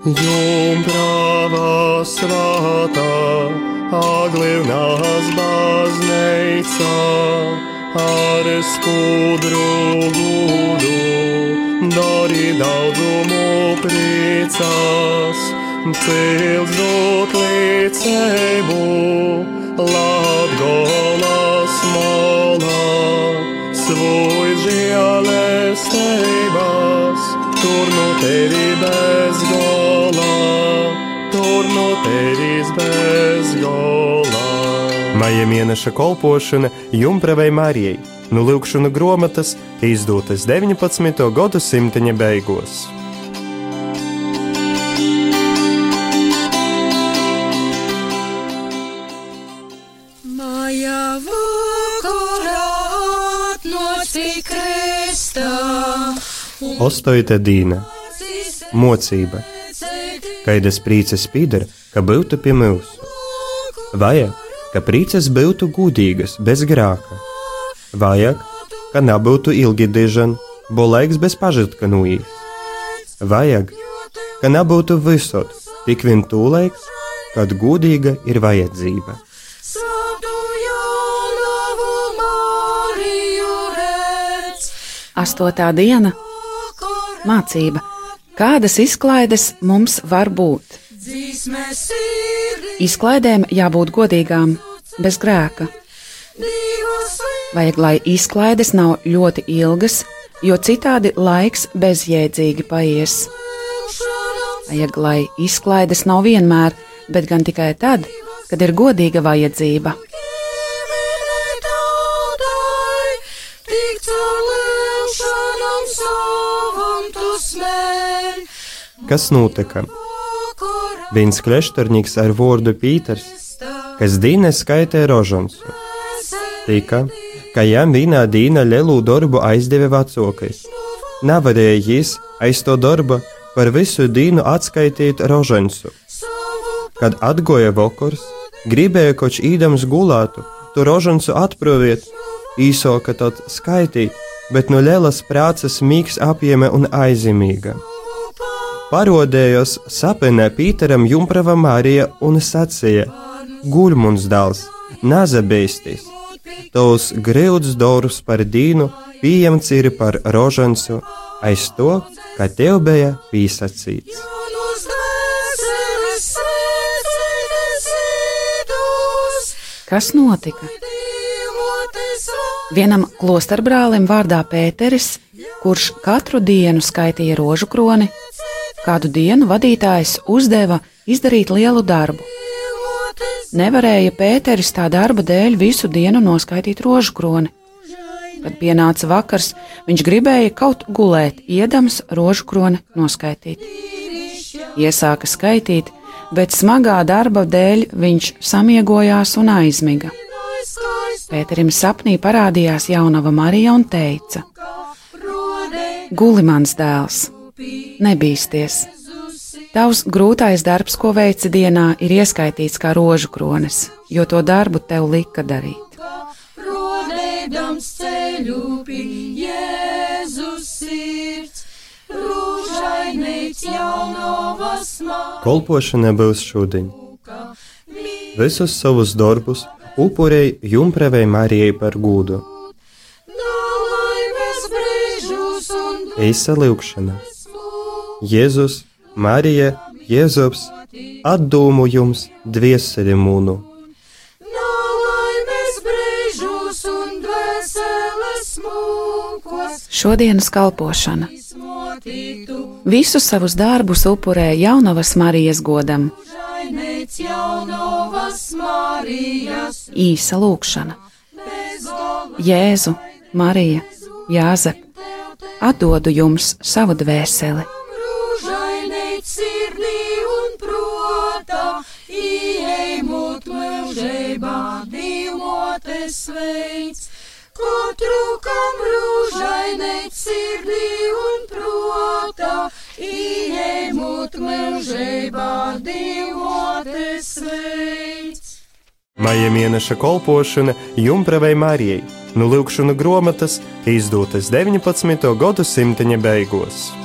Jumprava svētā, aglivnās baznīca, ar skudru gudu, dori daudzumu priecās, cils dot līdzību, Latgolas molā, svoj žēlestības, tur no tevi bez gola, tur no tevis bez gola. Maija mēneša kolpošana Jumpravai Marijai, nu lūkšana grāmatas izdotas 19. gadsimta beigās. Ostoita dīna - mocība. Kaidas prīces pīdara, ka būtu pie mūsu. Vajag, ka prīces būtu gudīgas, bez grāka. Vajag, ka nebūtu ilgi dižan, bo laiks bez pažadka nuīs. Vajag, ka nebūtu visot, tik vien tūlaiks, kad gudīga ir vajadzība. Astotā diena - mācība. Kādas izklaides mums var būt? Izklaidēm jābūt godīgām, bez grēka. Vajag, lai izklaides nav ļoti ilgas, jo citādi laiks bezjēdzīgi paies. Vajag, lai izklaides nav vienmēr, bet gan tikai tad, kad ir godīga vajadzība. Kas notika? Viens klešternieks ar vārdu Pīters, kas dīne skaitē rožons, tika, ka jām vienā dīna lielu darbu aizdeva vecākais. Nevarēja jis aiz to darbu par visu dīnu atskaitīt rožonsu. Kad atgoja vakars, gribēja koč īdams gulātu, to rožonsu atproviet, īsoka tot skaitīt, bet no lielas prāces mīgs apjēme un aizimīga. Parodējos sapnē Pīteram Jumprava Marija un sacīja: Guļmuns dēls, nazabēstis! Tos grūts dārus par dīnu pieņemts ir par rožansu aiz to, ka tev bija pīsacīts. Kas notika? Vienam klosterbrālim vārdā Pēteris, kurš katru dienu skaitīja rožu kroni, kādu dienu vadītājs uzdeva izdarīt lielu darbu. Nevarēja Pēteris tā darba dēļ visu dienu noskaitīt rožu kroni. Kad pienāca vakars, viņš gribēja kaut gulēt, iedams rožu kroni noskaitīt. Iesāka skaitīt, bet smagā darba dēļ viņš samiegojās un aizmiga. Pēterim sapnī parādījās jaunava Marija un teica: Guli mans dēls, nebīsties! Tavs grūtais darbs, ko veici dienā, ir ieskaitīts kā rožu kronis, jo to darbu tev lika darīt. rodēdams ceļu pie Jēzus sirds, rūžainīts jaunovas māka. Kolpošana būs šodien. Visus savus darbus upurēja Jumpravai Marijai par gūdu. Eisa lūkšana. Jēzus, Marija, Jēzus, atdūmu jums dvieseli mūnu. Šodienas kalpošana. Visus savus darbus upurēja jaunavas Marijas godam, žainīts jaunovas Marijas. īsa lūkšana. Jēzu, Marija, Jāzep, atdodu jums savu dvēseli. Sirdī un protā, ieejot mūžībā, dīmotes veids. Katru, kam rūžainīt sirdī un protā, ieejot mūžībā, dīmotes veids. Maija mēneša kolpošana Jumpravai Marijai, nu lūkšana grāmatas izdotas 19. gadsimta beigās.